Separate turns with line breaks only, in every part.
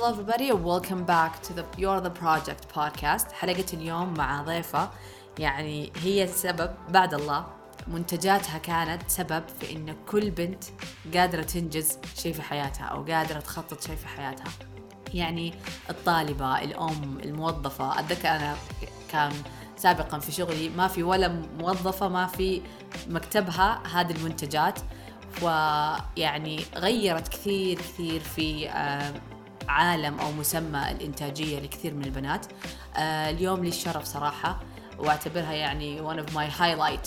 hello everybody and welcome back to the You're the Project podcast. حلقة اليوم مع ضيفة. يعني هي السبب بعد الله منتجاتها كانت سبب في إن كل بنت قادرة تنجز شيء في حياتها أو قادرة تخطط شيء في حياتها. يعني الطالبة الأم الموظفة. أتذكر أنا كان سابقا في شغلي ما في ولا موظفة ما في مكتبها هذه المنتجات. ويعني غيرت كثير كثير في آه، عالم أو مسمى الإنتاجية لكثير من البنات. آه، اليوم لي الشرف صراحة وأعتبرها يعني one of my highlight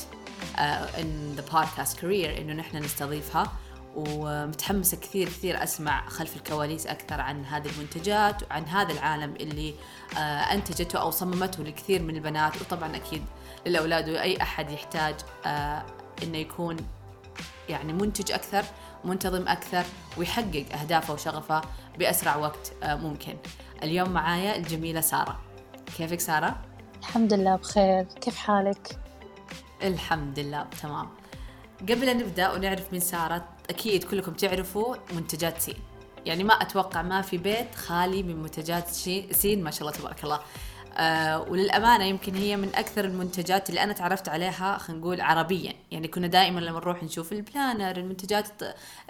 uh, in the podcast career إنه نحن نستضيفها. ومتحمسة كثير كثير أسمع خلف الكواليس أكثر عن هذه المنتجات وعن هذا العالم اللي آه أنتجته أو صممته لكثير من البنات. وطبعا أكيد للأولاد وأي أحد يحتاج آه إنه يكون يعني منتج أكثر منتظم أكثر ويحقق أهدافه وشغفه. بأسرع وقت آه ممكن. اليوم معايا الجميلة سارة. كيفك سارة؟
الحمد لله بخير. كيف حالك؟
الحمد لله تمام. قبل أن نبدأ ونعرف من سارة أكيد كلكم تعرفوا منتجات سين. يعني ما أتوقع ما في بيت خالي من منتجات سين ما شاء الله تبارك الله. آه وللأمانة يمكن هي من أكثر المنتجات اللي أنا تعرفت عليها خلينا نقول عربيا. يعني كنا دائما لما نروح نشوف البلانر المنتجات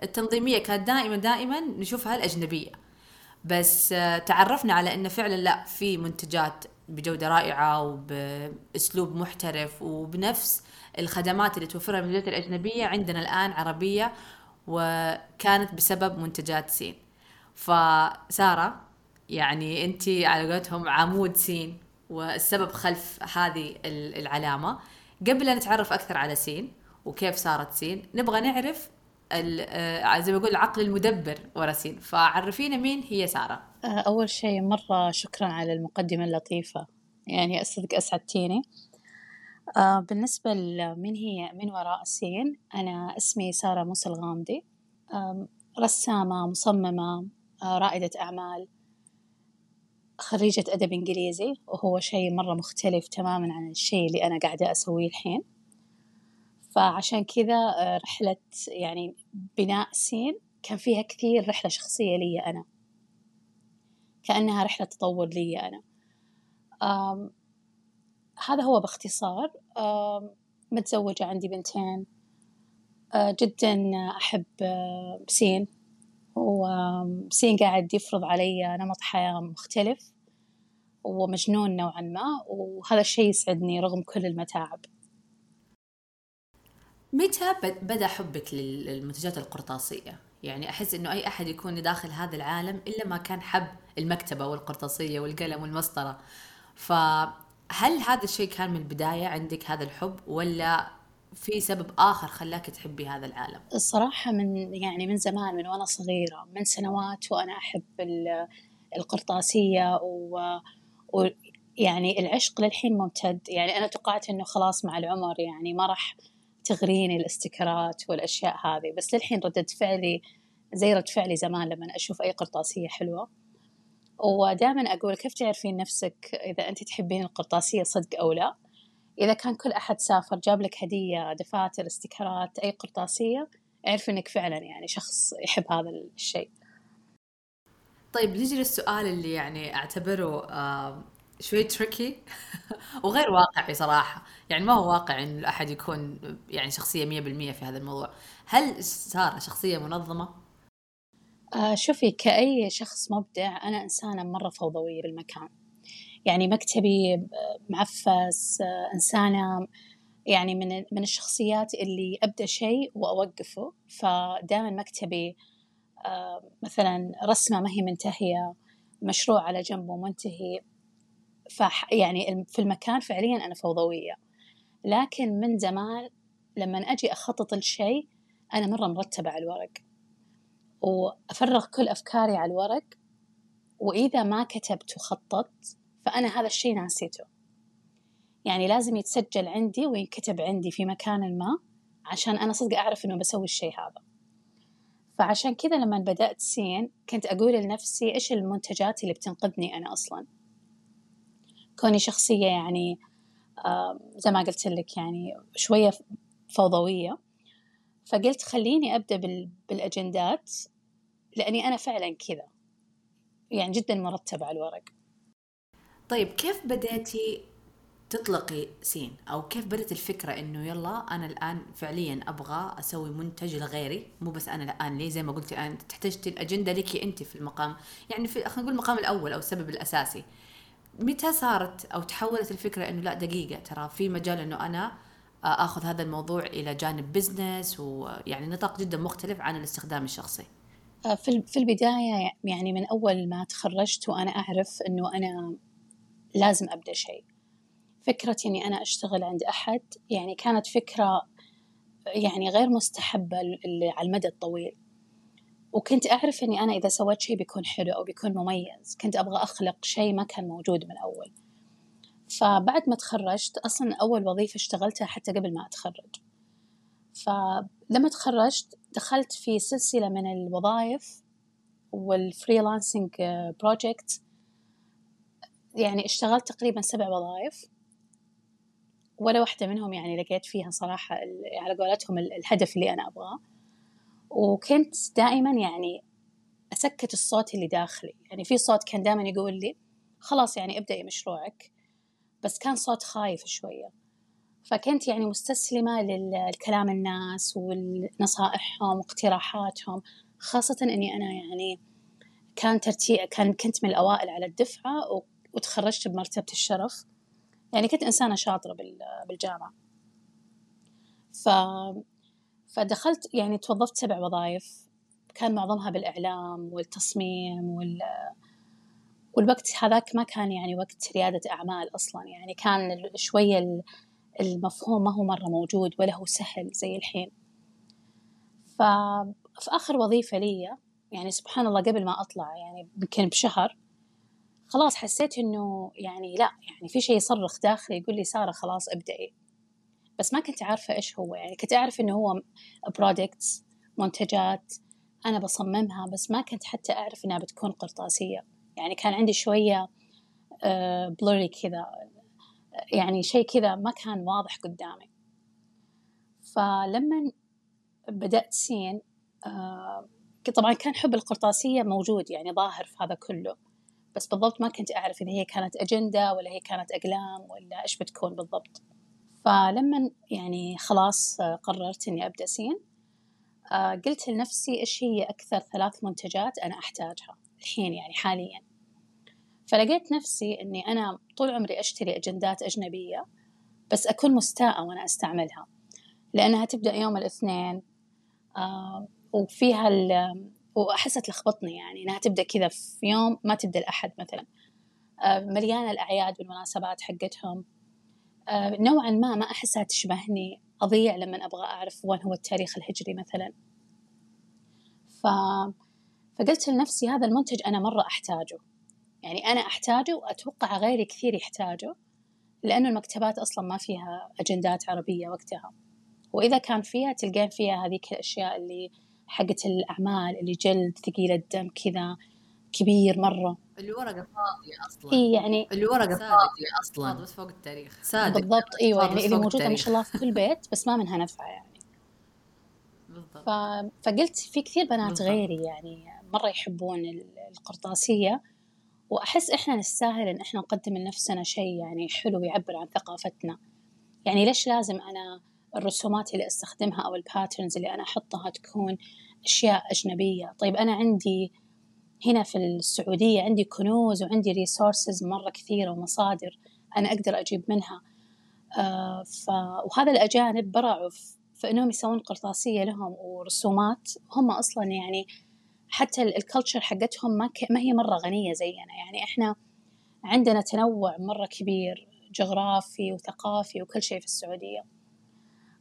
التنظيمية كانت دائما دائما نشوفها الأجنبية. بس آه تعرفنا على أنه فعلا لا في منتجات بجودة رائعة وبأسلوب محترف وبنفس الخدمات اللي توفرها المنتجات الأجنبية عندنا الآن عربية وكانت بسبب منتجات سين. فسارة يعني أنت على قولتهم عمود سين والسبب خلف هذه العلامة. قبل أن نتعرف أكثر على سين وكيف صارت سين نبغى نعرف آه، زي ما يقول العقل المدبر ورا سين. فعرفينا مين هي سارة.
آه، أول شيء مرة شكرا على المقدمة اللطيفة. يعني أصدق أسعدتيني. آه بالنسبة لمن هي من وراء السين أنا اسمي سارة موسى الغامدي. رسامة مصممة رائدة أعمال. خريجة أدب إنجليزي وهو شيء مرة مختلف تماما عن الشيء اللي أنا قاعدة أسويه الحين. فعشان كذا آه، رحلة يعني بناء سين كان فيها كثير رحلة شخصية لي أنا. كأنها رحلة تطور لي أنا. هذا هو باختصار. متزوجة عندي بنتين. آه، جدا أحب آه، سين. وسين قاعد يفرض علي نمط حياة مختلف. ومجنون نوعا ما وهذا الشيء يسعدني رغم كل المتاعب
متى بدأ حبك للمنتجات القرطاسية؟ يعني أحس إنه أي أحد يكون داخل هذا العالم إلا ما كان حب المكتبة والقرطاسية والقلم والمسطرة فهل هذا الشيء كان من البداية عندك هذا الحب ولا في سبب آخر خلاك تحبي هذا العالم؟
الصراحة من يعني من زمان من وأنا صغيرة من سنوات وأنا أحب القرطاسية و, و يعني العشق للحين ممتد. يعني أنا توقعت إنه خلاص مع العمر يعني ما راح تغريني الاستيكرات والأشياء هذه بس للحين ردة فعلي زي رد فعلي زمان لما أشوف أي قرطاسية حلوة. ودائما أقول كيف تعرفين نفسك إذا أنت تحبين القرطاسية صدق أو لا؟ إذا كان كل أحد سافر جاب لك هدية دفاتر استيكرات أي قرطاسية اعرف إنك فعلا يعني شخص يحب هذا الشيء.
طيب نجي للسؤال اللي يعني أعتبره آه شوي تريكي وغير واقعي صراحة. يعني ما هو واقع إن الأحد يكون يعني شخصية مية بالمية في هذا الموضوع. هل سارة شخصية منظمة؟
آه شوفي كأي شخص مبدع أنا إنسانة مرة فوضوية بالمكان. يعني مكتبي آه، معفس آه إنسانة يعني من من الشخصيات اللي أبدأ شيء وأوقفه. فدائما مكتبي مثلا رسمة ما هي منتهية مشروع على جنبه منتهي فح يعني في المكان فعليا أنا فوضوية. لكن من زمان لما أجي أخطط الشيء أنا مرة مرتبة على الورق. وأفرغ كل أفكاري على الورق. وإذا ما كتبت وخططت فأنا هذا الشيء ناسيته. يعني لازم يتسجل عندي وينكتب عندي في مكان ما عشان أنا صدق أعرف إنه بسوي الشيء هذا. فعشان كذا لما بدأت سين كنت أقول لنفسي إيش المنتجات اللي بتنقذني أنا أصلاً؟ كوني شخصية يعني زي ما قلت لك يعني شوية فوضوية. فقلت خليني أبدأ بالأجندات لأني أنا فعلا كذا. يعني جدا مرتبة على الورق.
طيب كيف بديتي تطلقي سين. أو كيف بدت الفكرة إنه يلا أنا الآن فعليا أبغى أسوي منتج لغيري؟ مو بس أنا الان لي زي ما قلتي انت تحتاجتي الأجندة لك أنت في المقام. يعني في خلينا نقول المقام الأول أو السبب الأساسي. متى صارت أو تحولت الفكرة إنه لا دقيقة ترى في مجال إنه أنا آخذ هذا الموضوع إلى جانب بزنس ويعني نطاق جدا مختلف عن الاستخدام الشخصي؟
آه، في في البداية يعني من أول ما تخرجت وأنا أعرف إنه أنا لازم أبدأ شيء. فكرة إني أنا أشتغل عند أحد يعني كانت فكرة يعني غير مستحبة على المدى الطويل. وكنت أعرف إني أنا إذا سويت شيء بيكون حلو أو بيكون مميز. كنت أبغى أخلق شيء ما كان موجود من أول فبعد ما تخرجت أصلا أول وظيفة اشتغلتها حتى قبل ما أتخرج. فلما تخرجت دخلت في سلسلة من الوظائف وال freelancing project يعني اشتغلت تقريبا سبع وظائف. ولا واحدة منهم يعني لقيت فيها صراحة على قولتهم الهدف اللي أنا أبغاه. وكنت دائما يعني أسكت الصوت اللي داخلي. يعني في صوت كان دائما يقول لي خلاص يعني ابدأي مشروعك. بس كان صوت خايف شوية. فكنت يعني مستسلمة للكلام الناس ونصائحهم واقتراحاتهم. خاصة إني أنا يعني كان ترتيب كان كنت من الأوائل على الدفعة وتخرجت بمرتبة الشرف. يعني كنت إنسانة شاطرة بالجامعة. ف فدخلت يعني توظفت سبع وظائف كان معظمها بالإعلام والتصميم وال والوقت هذاك ما كان يعني وقت ريادة أعمال أصلا. يعني كان شوية المفهوم ما هو مرة موجود ولا هو سهل زي الحين. ففي آخر وظيفة لي يعني سبحان الله قبل ما أطلع يعني يمكن بشهر خلاص حسيت إنه يعني لا يعني في شيء يصرخ داخلي يقول لي سارة خلاص ابدأي. بس ما كنت عارفة إيش هو يعني كنت أعرف إنه هو products منتجات أنا بصممها بس ما كنت حتى أعرف إنها بتكون قرطاسية. يعني كان عندي شوية blurry آه، كذا يعني شيء كذا ما كان واضح قدامي. فلما بدأت سين آه، طبعا كان حب القرطاسية موجود يعني ظاهر في هذا كله. بس بالضبط ما كنت أعرف إذا هي كانت أجندة ولا هي كانت أقلام ولا إيش بتكون بالضبط. فلما يعني خلاص قررت إني أبدأ سين آه، قلت لنفسي إيش هي أكثر ثلاث منتجات أنا أحتاجها الحين يعني حاليا. فلقيت نفسي إني أنا طول عمري أشتري أجندات أجنبية بس أكون مستاءة وأنا أستعملها. لأنها تبدأ يوم الاثنين آه، وفيها واحسها تلخبطني يعني إنها تبدأ كذا في يوم ما تبدأ الاحد مثلا. آه، مليانة الأعياد والمناسبات حقتهم. آه، نوعا ما ما أحسها تشبهني أضيع لما أبغى أعرف وين هو التاريخ الهجري مثلا. ف فقلت لنفسي هذا المنتج أنا مرة أحتاجه. يعني أنا أحتاجه وأتوقع غيري كثير يحتاجه لأنه المكتبات أصلا ما فيها أجندات عربية وقتها. وإذا كان فيها تلقين فيها هذيك الأشياء اللي حقت الأعمال اللي جلد ثقيل الدم كذا كبير مرة.
الورقة فاضية أصلا.
إي يعني
الورقة فاضية أصلا.
بس فوق التاريخ. صادق بالضبط أيوة يعني اللي موجودة ما شاء الله في كل بيت بس ما منها نفع يعني. بالضبط. ف... فقلت في كثير بنات بالضبط. غيري يعني مرة يحبون القرطاسية وأحس إحنا نستاهل إن إحنا نقدم لنفسنا شيء يعني حلو يعبر عن ثقافتنا. يعني ليش لازم أنا الرسومات اللي أستخدمها أو الباترنز اللي أنا أحطها تكون أشياء أجنبية. طيب أنا عندي هنا في السعودية عندي كنوز وعندي resources مرة كثيرة ومصادر أنا أقدر أجيب منها. آه ف... وهذا الأجانب برعوا في انهم يسوون قرطاسية لهم ورسومات. هم أصلا يعني حتى ال culture حقتهم ما, ك... ما هي مرة غنية زينا. يعني إحنا عندنا تنوع مرة كبير جغرافي وثقافي وكل شيء في السعودية.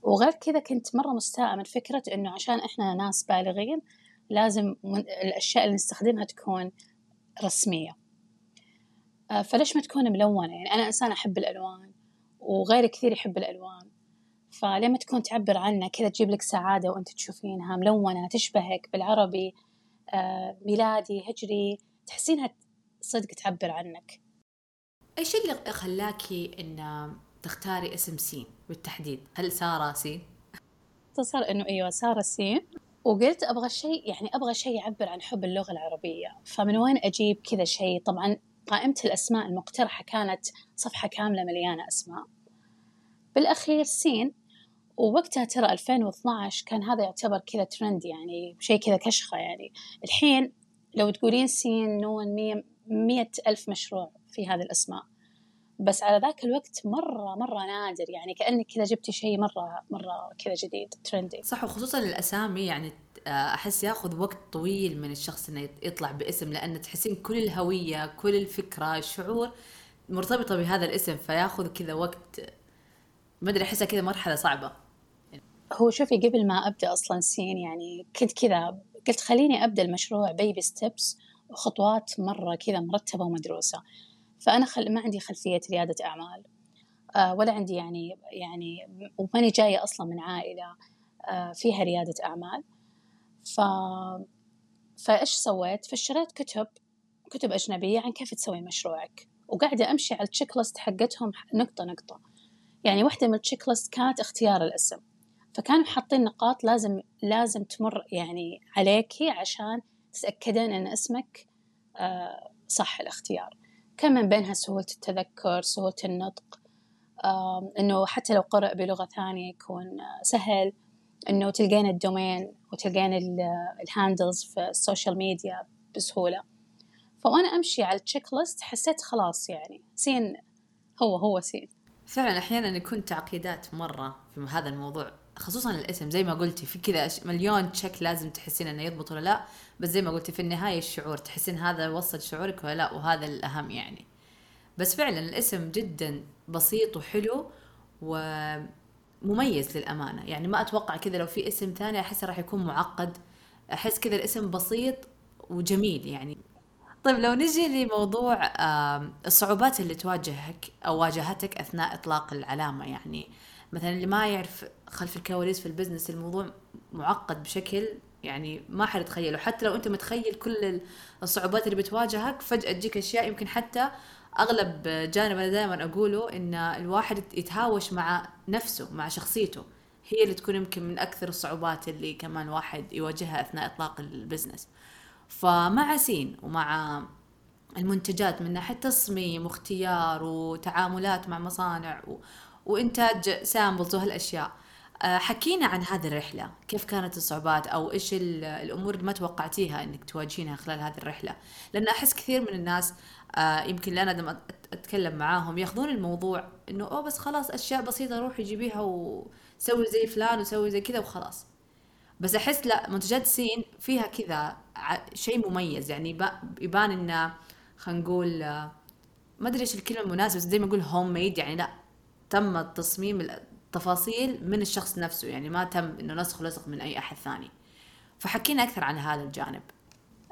وغير كذا كنت مرة مستاءة من فكرة إنه عشان إحنا ناس بالغين لازم الأشياء اللي نستخدمها تكون رسمية. آه، فليش ما تكون ملونة؟ يعني أنا إنسان أحب الألوان وغيري كثير يحب الألوان. فلما تكون تعبر عنها كذا تجيب لك سعادة وأنت تشوفينها ملونة تشبهك بالعربي آه، ميلادي هجري تحسينها صدق تعبر عنك.
إيش اللي خلاكي إن تختاري اسم سين بالتحديد. هل سارة سين؟
اختصر إنه إيوه سارة سين. وقلت أبغى شيء يعني أبغى شيء يعبر عن حب اللغة العربية. فمن وين أجيب كذا شيء؟ طبعا قائمة الأسماء المقترحة كانت صفحة كاملة مليانة أسماء. بالأخير سين. ووقتها ترى 2012 كان هذا يعتبر كذا ترند يعني شيء كذا كشخة يعني. الحين لو تقولين سين نون ميم مية ألف مشروع في هذه الأسماء. بس على ذاك الوقت مرة مرة نادر. يعني كأنك كذا جبتي شيء مرة مرة كذا جديد ترندي
صح وخصوصا الأسامي. يعني أحس ياخذ وقت طويل من الشخص إنه يطلع باسم لأن تحسين كل الهوية كل الفكرة الشعور مرتبطة بهذا الاسم فياخذ كذا وقت. ما أدري أحسها كذا مرحلة صعبة.
هو شوفي قبل ما أبدأ أصلا سين يعني كنت كذا قلت خليني أبدأ المشروع baby steps وخطوات مرة كذا مرتبة ومدروسة. فأنا خل... ما عندي خلفية ريادة أعمال. آه ولا عندي يعني يعني وماني جاية أصلا من عائلة آه فيها ريادة أعمال. ف فإيش سويت؟ فاشتريت كتب كتب أجنبية عن كيف تسوي مشروعك. وقاعدة أمشي على ال checklist حقتهم نقطة نقطة. يعني واحدة من ال checklist كانت اختيار الاسم. فكانوا حاطين نقاط لازم لازم تمر يعني عليكي عشان تتأكدين إن اسمك آه صح الاختيار. كان من بينها سهولة التذكر سهولة النطق؟ إنه حتى لو قرأ بلغة ثانية يكون سهل إنه تلقين ال domain وتلقين ال handles في ال social media بسهولة. فوأنا أمشي على ال checklist حسيت خلاص يعني سين هو هو سين
فعلا أحيانا يكون تعقيدات مرة في هذا الموضوع. خصوصا الاسم زي ما قلتي في كذا مليون تشيك لازم تحسين إنه يضبط ولا لا. بس زي ما قلتي في النهاية الشعور تحسين هذا وصل شعورك ولا لا وهذا الأهم يعني. بس فعلا الاسم جدا بسيط وحلو ومميز للأمانة. يعني ما أتوقع كذا لو في اسم ثاني احس راح يكون معقد. أحس كذا الاسم بسيط وجميل يعني. طيب لو نجي لموضوع الصعوبات اللي تواجهك أو واجهتك أثناء إطلاق العلامة يعني. مثلا اللي ما يعرف خلف الكواليس في ال business الموضوع معقد بشكل يعني ما حد يتخيله حتى لو أنت متخيل كل الصعوبات اللي بتواجهك فجأة تجيك أشياء يمكن حتى أغلب جانب أنا دائما أقوله إن الواحد يتهاوش مع نفسه مع شخصيته هي اللي تكون يمكن من أكثر الصعوبات اللي كمان الواحد يواجهها أثناء إطلاق ال business فمع سين ومع المنتجات من ناحية تصميم واختيار وتعاملات مع مصانع. وإنتاج سامبلز وهالاشياء آه، حكينا عن هذه الرحلة كيف كانت الصعوبات أو إيش الأمور اللي ما توقعتيها أنك تواجهينها خلال هذه الرحلة. لأن أحس كثير من الناس آه، يمكن لأنا لما أتكلم معاهم يأخذون الموضوع أنه أوه بس خلاص أشياء بسيطة روحي جيبيها وسوي زي فلان وسوي زي كذا وخلاص. بس أحس لا منتجات سين فيها كذا شيء مميز. يعني يبان إنه خلينا نقول آه، ما أدري إيش الكلمة المناسبة زي ما أقول هوم ميد يعني لا. تم التصميم التفاصيل من الشخص نفسه يعني ما تم إنه نسخ ولصق من أي أحد ثاني. فحكينا أكثر عن هذا الجانب.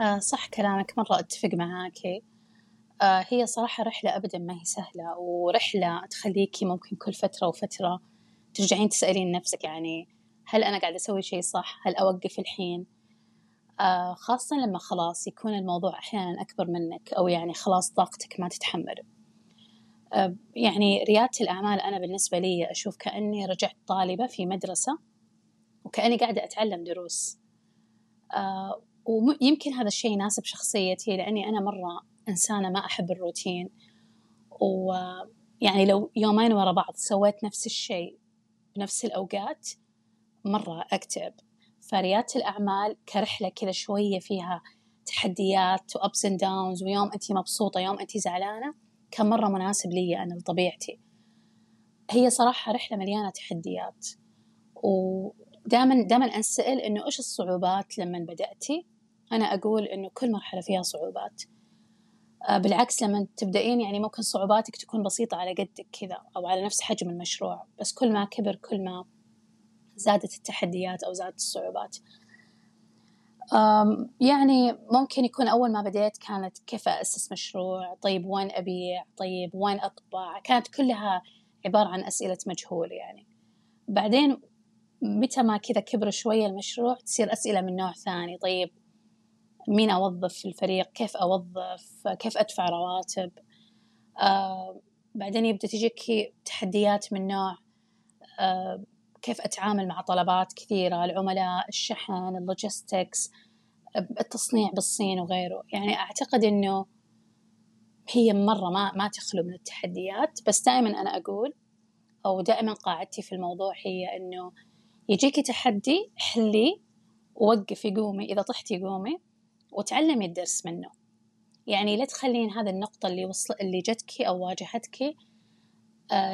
آه صح كلامك مرة أتفق معاك. آه هي صراحة رحلة ابدا ما هي سهلة ورحلة تخليكي ممكن كل فترة وفترة ترجعين تسألين نفسك يعني هل أنا قاعدة أسوي شيء صح؟ هل أوقف الحين؟ آه خاصة لما خلاص يكون الموضوع أحيانا أكبر منك أو يعني خلاص طاقتك ما تتحمل. يعني ريادة الأعمال أنا بالنسبة لي أشوف كأني رجعت طالبة في مدرسة وكأني قاعدة أتعلم دروس. آه، ويمكن هذا الشيء يناسب شخصيتي لأني أنا مرة إنسانة ما أحب الروتين. ويعني لو يومين ورا بعض سويت نفس الشيء بنفس الأوقات مرة أكتئب. فريادة الأعمال كرحلة كذا شوية فيها تحديات و ups and downs ويوم أنت مبسوطة يوم أنت زعلانة. كان مرة مناسب لي أنا لطبيعتي هي صراحة رحلة مليانة تحديات ودائما دائما أنسأل إنه إيش الصعوبات لما بدأتي أنا أقول إنه كل مرحلة فيها صعوبات. آه، بالعكس لما تبدأين يعني ممكن صعوباتك تكون بسيطة على قدك كذا أو على نفس حجم المشروع بس كل ما كبر كل ما زادت التحديات أو زادت الصعوبات. يعني ممكن يكون أول ما بديت كانت كيف أسس مشروع؟ طيب وين أبيع طيب وين أطبع؟ كانت كلها عبارة عن أسئلة مجهول يعني. بعدين متى ما كذا كبر شوية المشروع تصير أسئلة من نوع ثاني. طيب مين أوظف في الفريق؟ كيف أوظف؟ كيف أدفع رواتب؟ بعدين يبدأ تجيك تحديات من نوع كيف أتعامل مع طلبات كثيرة العملاء الشحن اللوجيستكس التصنيع بالصين وغيره. يعني أعتقد أنه هي مرة ما ما تخلو من التحديات. بس دائما أنا أقول أو دائما قاعدتي في الموضوع هي إنه يجيكي تحدي حلي ووقفي قومي إذا طحتي قومي وتعلمي الدرس منه. يعني لا تخلين هذه النقطة اللي وصل اللي جتك أو واجهتك آه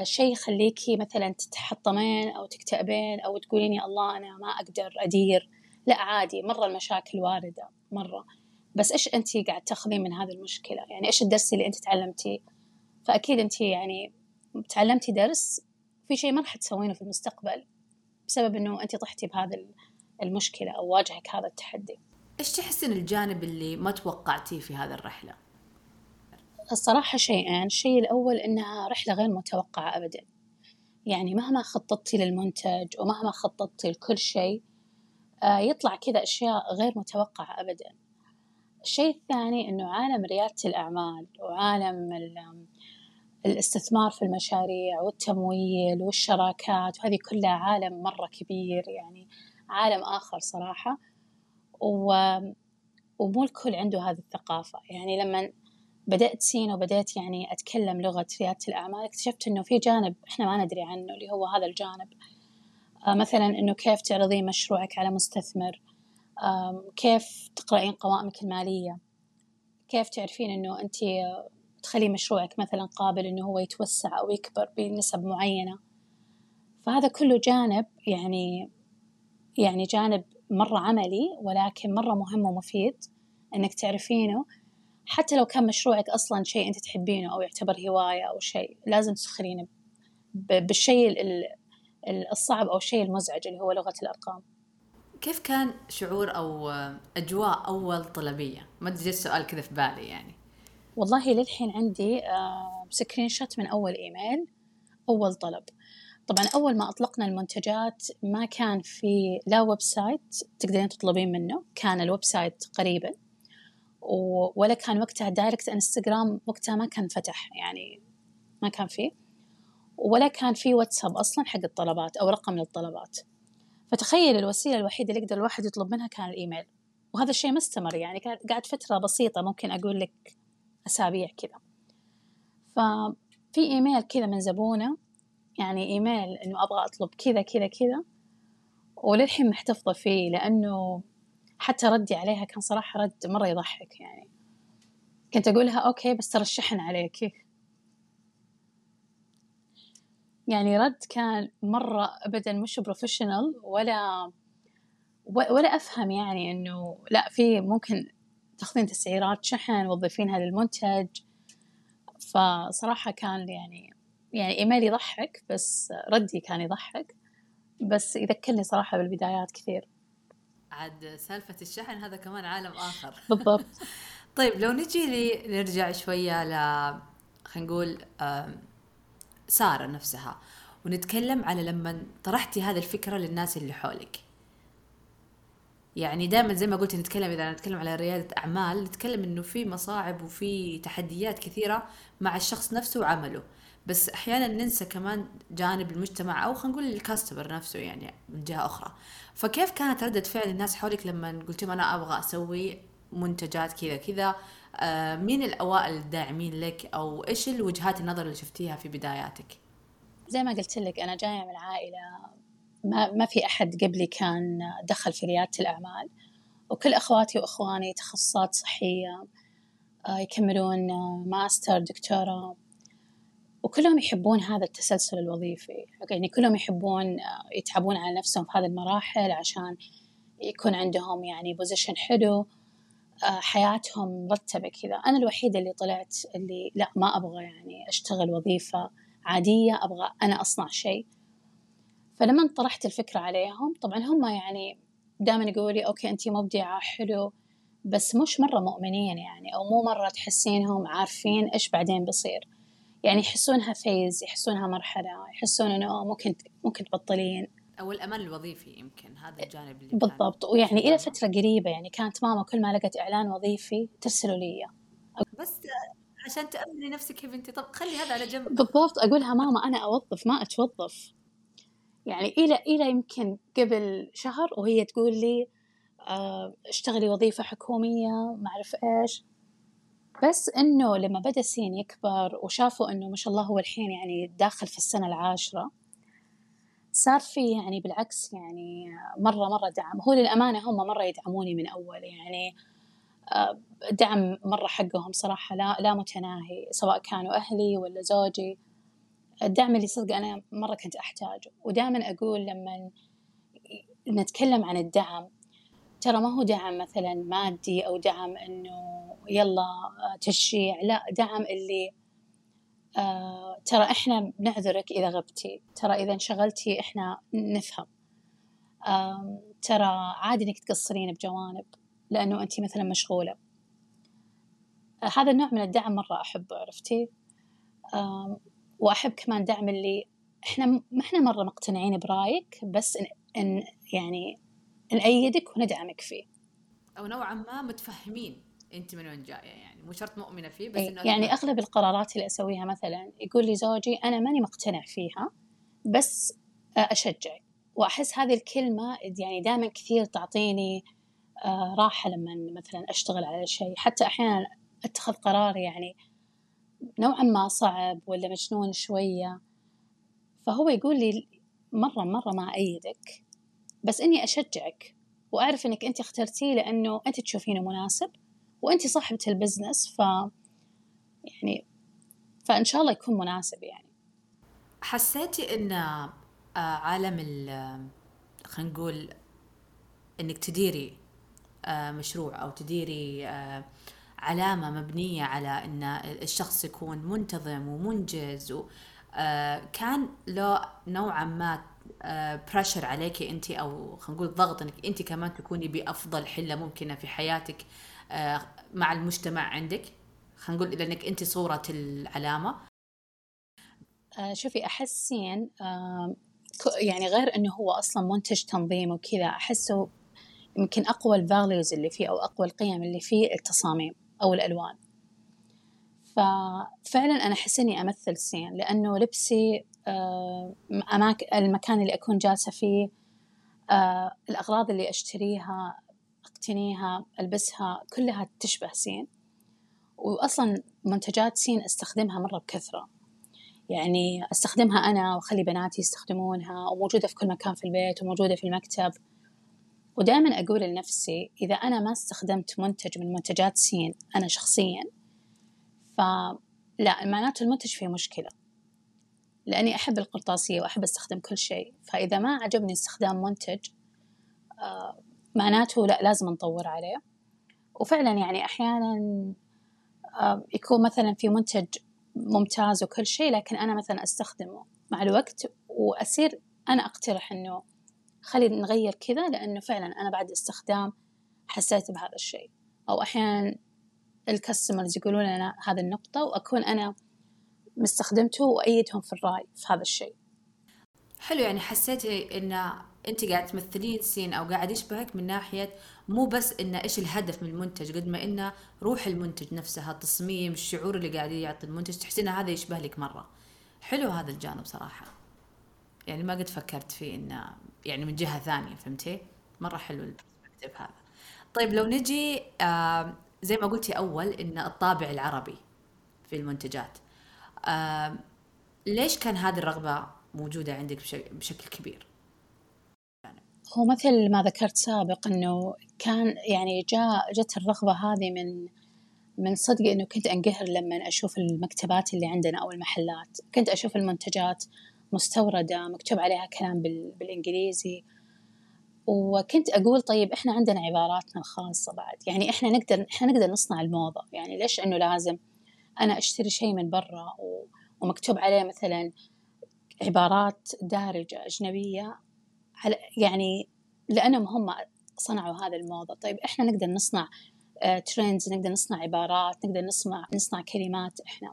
شيء يخليكي مثلا تتحطمين أو تكتئبين أو تقولين يا الله أنا ما أقدر أدير. لا عادي مرة المشاكل واردة مرة. بس إيش أنت قاعد تاخذين من هذه المشكلة؟ يعني إيش الدرس اللي أنت تعلمتيه؟ فأكيد أنت يعني تعلمتي درس في شيء ما راح تسوينه في المستقبل بسبب إنه انت طحتي بهذا المشكلة أو واجهك هذا التحدي.
إيش تحسين الجانب اللي ما توقعتيه في هذه الرحلة؟
الصراحة شيئين الشيء الأول إنها رحلة غير متوقعة أبدا. يعني مهما خططتي للمنتج ومهما خططتي لكل شيء آه، يطلع كذا أشياء غير متوقعة أبدا. الشيء الثاني إنه عالم ريادة الأعمال وعالم الاستثمار في المشاريع والتمويل والشراكات وهذه كلها عالم مرة كبير يعني عالم آخر صراحة. و... ومو الكل عنده هذه الثقافة. يعني لما بدأت سين وبدأت يعني أتكلم لغة ريادة الأعمال اكتشفت إنه في جانب إحنا ما ندري عنه اللي هو هذا الجانب. آه مثلا إنه كيف تعرضين مشروعك على مستثمر؟ كيف تقرأين قوائمك المالية؟ كيف تعرفين إنه أنت تخلي مشروعك مثلا قابل إنه هو يتوسع أو يكبر بنسب معينة؟ فهذا كله جانب يعني يعني جانب مرة عملي ولكن مرة مهم ومفيد إنك تعرفينه. حتى لو كان مشروعك أصلا شيء أنت تحبينه أو يعتبر هواية أو شيء لازم تسخرينه بالشيء الصعب أو الشيء المزعج اللي هو لغة الأرقام.
كيف كان شعور أو أجواء أول طلبية؟ ما تجي السؤال كذا في بالي يعني.
والله للحين عندي screenshot من أول إيميل أول طلب. طبعا أول ما أطلقنا المنتجات ما كان في لا website تقدرين تطلبين منه كان ال website قريبا. ولا كان وقتها direct انستغرام وقتها ما كان فتح يعني ما كان فيه ولا كان في واتساب أصلا حق الطلبات أو رقم للطلبات. فتخيل الوسيلة الوحيدة اللي يقدر الواحد يطلب منها كان الإيميل. وهذا الشيء ما استمر يعني قعد فترة بسيطة ممكن أقول لك أسابيع كذا. ففي إيميل كذا من زبونة يعني إيميل إنه أبغى أطلب كذا كذا كذا وللحين محتفظة فيه لأنه حتى ردي عليها كان صراحة رد مرة يضحك يعني. كنت أقولها أوكي بس ترى الشحن عليكي يعني رد كان مرة أبدا مش بروفيشنال ولا ولا أفهم يعني إنه لا في ممكن تاخذين تسعيرات شحن وظيفينها للمنتج فصراحة كان يعني يعني إيميلي يضحك بس ردي كان يضحك. بس يذكرني صراحة بالبدايات كثير.
عاد سالفة الشحن هذا كمان عالم آخر.
بالضبط.
طيب لو نجي لي نرجع شوية ل خلينا نقول سارة نفسها ونتكلم على لما طرحتي هذه الفكرة للناس اللي حولك. يعني دائما زي ما قلت نتكلم إذا نتكلم على ريادة أعمال نتكلم إنه في مصاعب وفي تحديات كثيرة مع الشخص نفسه وعمله. بس أحيانا ننسى كمان جانب المجتمع أو خلينا نقول الكاستمر نفسه يعني من جهة أخرى. فكيف كانت ردة فعل الناس حولك لما قلت أنا أبغى أسوي منتجات كذا كذا؟ آه مين الأوائل الداعمين لك؟ أو إيش الوجهات النظر اللي شفتيها في بداياتك؟
زي ما قلت لك أنا جاية من عائلة ما, ما في أحد قبلي كان دخل في ريادة الأعمال وكل أخواتي وأخواني تخصصات صحية آه، يكملون ماستر دكتوراه. وكلهم يحبون هذا التسلسل الوظيفي. يعني كلهم يحبون آه، يتعبون على نفسهم في هذه المراحل عشان يكون عندهم يعني position حلو آه، حياتهم مرتبة كذا. أنا الوحيدة اللي طلعت اللي لا ما أبغى يعني أشتغل وظيفة عادية أبغى أنا أصنع شيء. فلما طرحت الفكرة عليهم طبعا هم يعني دائما يقولوا لي okay أنت مبدعة حلو بس مش مرة مؤمنين يعني أو مو مرة تحسينهم عارفين إيش بعدين بيصير يعني يحسونها phase يحسونها مرحلة يحسون إنه ممكن ممكن تبطلين.
أو الأمان الوظيفي يمكن هذا الجانب اللي
بالضبط. ويعني إلى فترة قريبة يعني كانت ماما كل ما لقت إعلان وظيفي ترسله لي
بس عشان تأمني نفسك يا بنتي طب خلي هذا على جنب.
بالضبط. أقولها ماما أنا أوظف ما أتوظف. يعني إلى إلى يمكن قبل شهر وهي تقول لي آه، اشتغلي وظيفة حكومية ما أعرف إيش. بس إنه لما بدأ سين يكبر وشافوا إنه ما شاء الله هو الحين يعني داخل في السنة العاشرة صار في يعني بالعكس يعني مرة مرة دعم. هو للأمانة هم مرة يدعموني من أول يعني آه، دعم مرة حقهم صراحة لا لا متناهي سواء كانوا أهلي ولا زوجي. الدعم اللي صدق أنا مرة كنت أحتاجه. ودائما أقول لما نتكلم عن الدعم ترى ما هو دعم مثلا مادي أو دعم إنه يلا آه، تشجيع لا دعم اللي آه ترى إحنا بنعذرك إذا غبتي. ترى إذا انشغلتي إحنا نفهم. آه ترى عادي إنك تقصرين بجوانب لأنه أنت مثلا مشغولة. آه هذا النوع من الدعم مرة أحبه عرفتي؟ آه وأحب كمان دعم اللي إحنا ما إحنا مرة مقتنعين برأيك بس إن, إن يعني نأيدك وندعمك فيه.
أو نوعا ما متفهمين أنت من وين جاية يعني مو شرط مؤمنة فيه بس
إنه يعني أغلب القرارات اللي أسويها مثلا يقول لي زوجي أنا ماني مقتنع فيها بس أشجعك. وأحس هذه الكلمة يعني دائما كثير تعطيني آه، راحة لما مثلا أشتغل على شيء. حتى أحيانا أتخذ قرار يعني نوعا ما صعب ولا مجنون شوية. فهو يقول لي مرة مرة ما أيدك. بس إني أشجعك وأعرف إنك أنت اخترتيه لأنه أنت تشوفينه مناسب وأنت صاحبة البزنس ف يعني فإن شاء الله يكون مناسب يعني.
حسيتي إن آه، عالم ال خلينا نقول إنك تديري آه، مشروع أو تديري آه، علامة مبنية على أن الشخص يكون منتظم ومنجز كان له نوعا ما pressure عليكي أنت أو خلينا نقول ضغط إنك أنت كمان تكوني بأفضل حلة ممكنة في حياتك آه، مع المجتمع عندك. خلينا نقول لانك أنت صورة العلامة.
آه، شوفي أحس سين يعني غير إنه هو أصلا منتج تنظيم وكذا أحسه يمكن أقوى ال values اللي فيه أو أقوى القيم اللي فيه التصاميم أو الألوان. ففعلا أنا أحس إني أمثل سين لأنه لبسي آه، أماكن المكان اللي أكون جالسة فيه آه، الأغراض اللي أشتريها أقتنيها ألبسها كلها تشبه سين. وأصلا منتجات سين أستخدمها مرة بكثرة. يعني أستخدمها أنا وأخلي بناتي يستخدمونها وموجودة في كل مكان في البيت وموجودة في المكتب. ودائما أقول لنفسي إذا أنا ما استخدمت منتج من منتجات سين أنا شخصيا فلا معناته المنتج فيه مشكلة. لأني أحب القرطاسية وأحب أستخدم كل شيء. فإذا ما عجبني استخدام منتج آه معناته لا لازم نطور عليه. وفعلا يعني أحيانا آه يكون مثلا في منتج ممتاز وكل شيء لكن أنا مثلا أستخدمه. مع الوقت وأصير أنا أقترح إنه خلي نغير كذا لأنه فعلا أنا بعد استخدام حسيت بهذا الشيء. أو أحيانا الكاستمرز يقولون لنا هذه النقطة وأكون أنا مستخدمته وأيدهم في الرأي في هذا الشيء.
حلو يعني حسيتي إن أنت قاعد تمثلين سين أو قاعد يشبهك من ناحية مو بس انه إيش الهدف من المنتج قد ما انه روح المنتج نفسها التصميم الشعور اللي قاعد يعطي المنتج تحسين هذا يشبه لك مرة. حلو هذا الجانب صراحة. يعني ما قد فكرت فيه انه يعني من جهة ثانية فهمتي؟ مرة حلو البرسبكتيف هذا. طيب لو نجي آه زي ما قلتي أول إن الطابع العربي في المنتجات. ليش كان هذه الرغبة موجودة عندك بشكل كبير؟
هو مثل ما ذكرت سابق إنه كان يعني جاء جت الرغبة هذه من من صدق إنه كنت أنقهر لما أشوف المكتبات اللي عندنا أو المحلات، كنت أشوف المنتجات مستوردة مكتوب عليها كلام بالإنجليزي. وكنت أقول طيب إحنا عندنا عباراتنا الخاصة بعد، يعني إحنا نقدر إحنا نقدر نصنع الموضة، يعني ليش إنه لازم أنا أشتري شيء من برا ومكتوب عليه مثلا عبارات دارجة أجنبية على يعني لأنهم هم صنعوا هذا الموضة طيب إحنا نقدر نصنع ترندز آه، نقدر نصنع عبارات نقدر نصنع نصنع كلمات إحنا.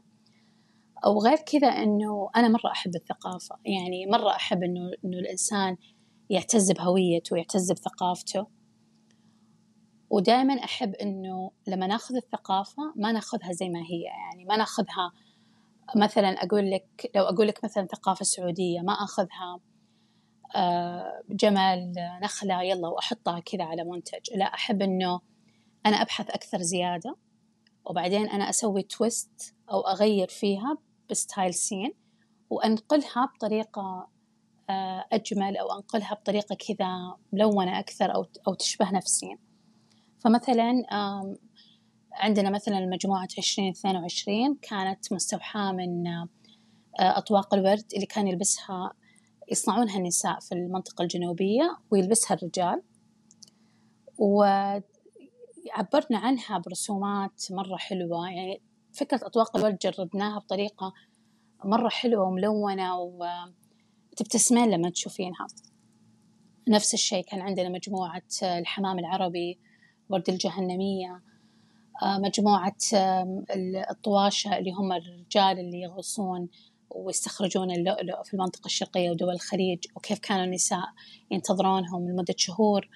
وغير كذا إنه أنا مرة أحب الثقافة. يعني مرة أحب إنه إنه الإنسان يعتز بهويته ويعتز بثقافته. ودائما أحب إنه لما نأخذ الثقافة ما نأخذها زي ما هي يعني ما نأخذها مثلا أقول لك لو أقول لك مثلا ثقافة سعودية ما أخذها آه، جمل نخلة يلا وأحطها كذا على منتج. لا أحب إنه أنا أبحث أكثر زيادة وبعدين أنا أسوي twist أو أغير فيها ب style سين وأنقلها بطريقة آه، أجمل أو أنقلها بطريقة كذا ملونة أكثر أو أو تشبه نفس سين فمثلا عندنا مثلا مجموعة عشرين اثنين وعشرين كانت مستوحاة من آه، أطواق الورد اللي كان يلبسها يصنعونها النساء في المنطقة الجنوبية ويلبسها الرجال. وعبرنا عنها برسومات مرة حلوة. يعني فكرة أطواق الورد جربناها بطريقة مرة حلوة وملونة وتبتسمين لما تشوفينها. نفس الشيء كان عندنا مجموعة الحمام العربي ورد الجهنمية. مجموعة الطواشة اللي هم الرجال اللي يغوصون ويستخرجون اللؤلؤ في المنطقة الشرقية ودول الخليج وكيف كانوا النساء ينتظرونهم لمدة شهور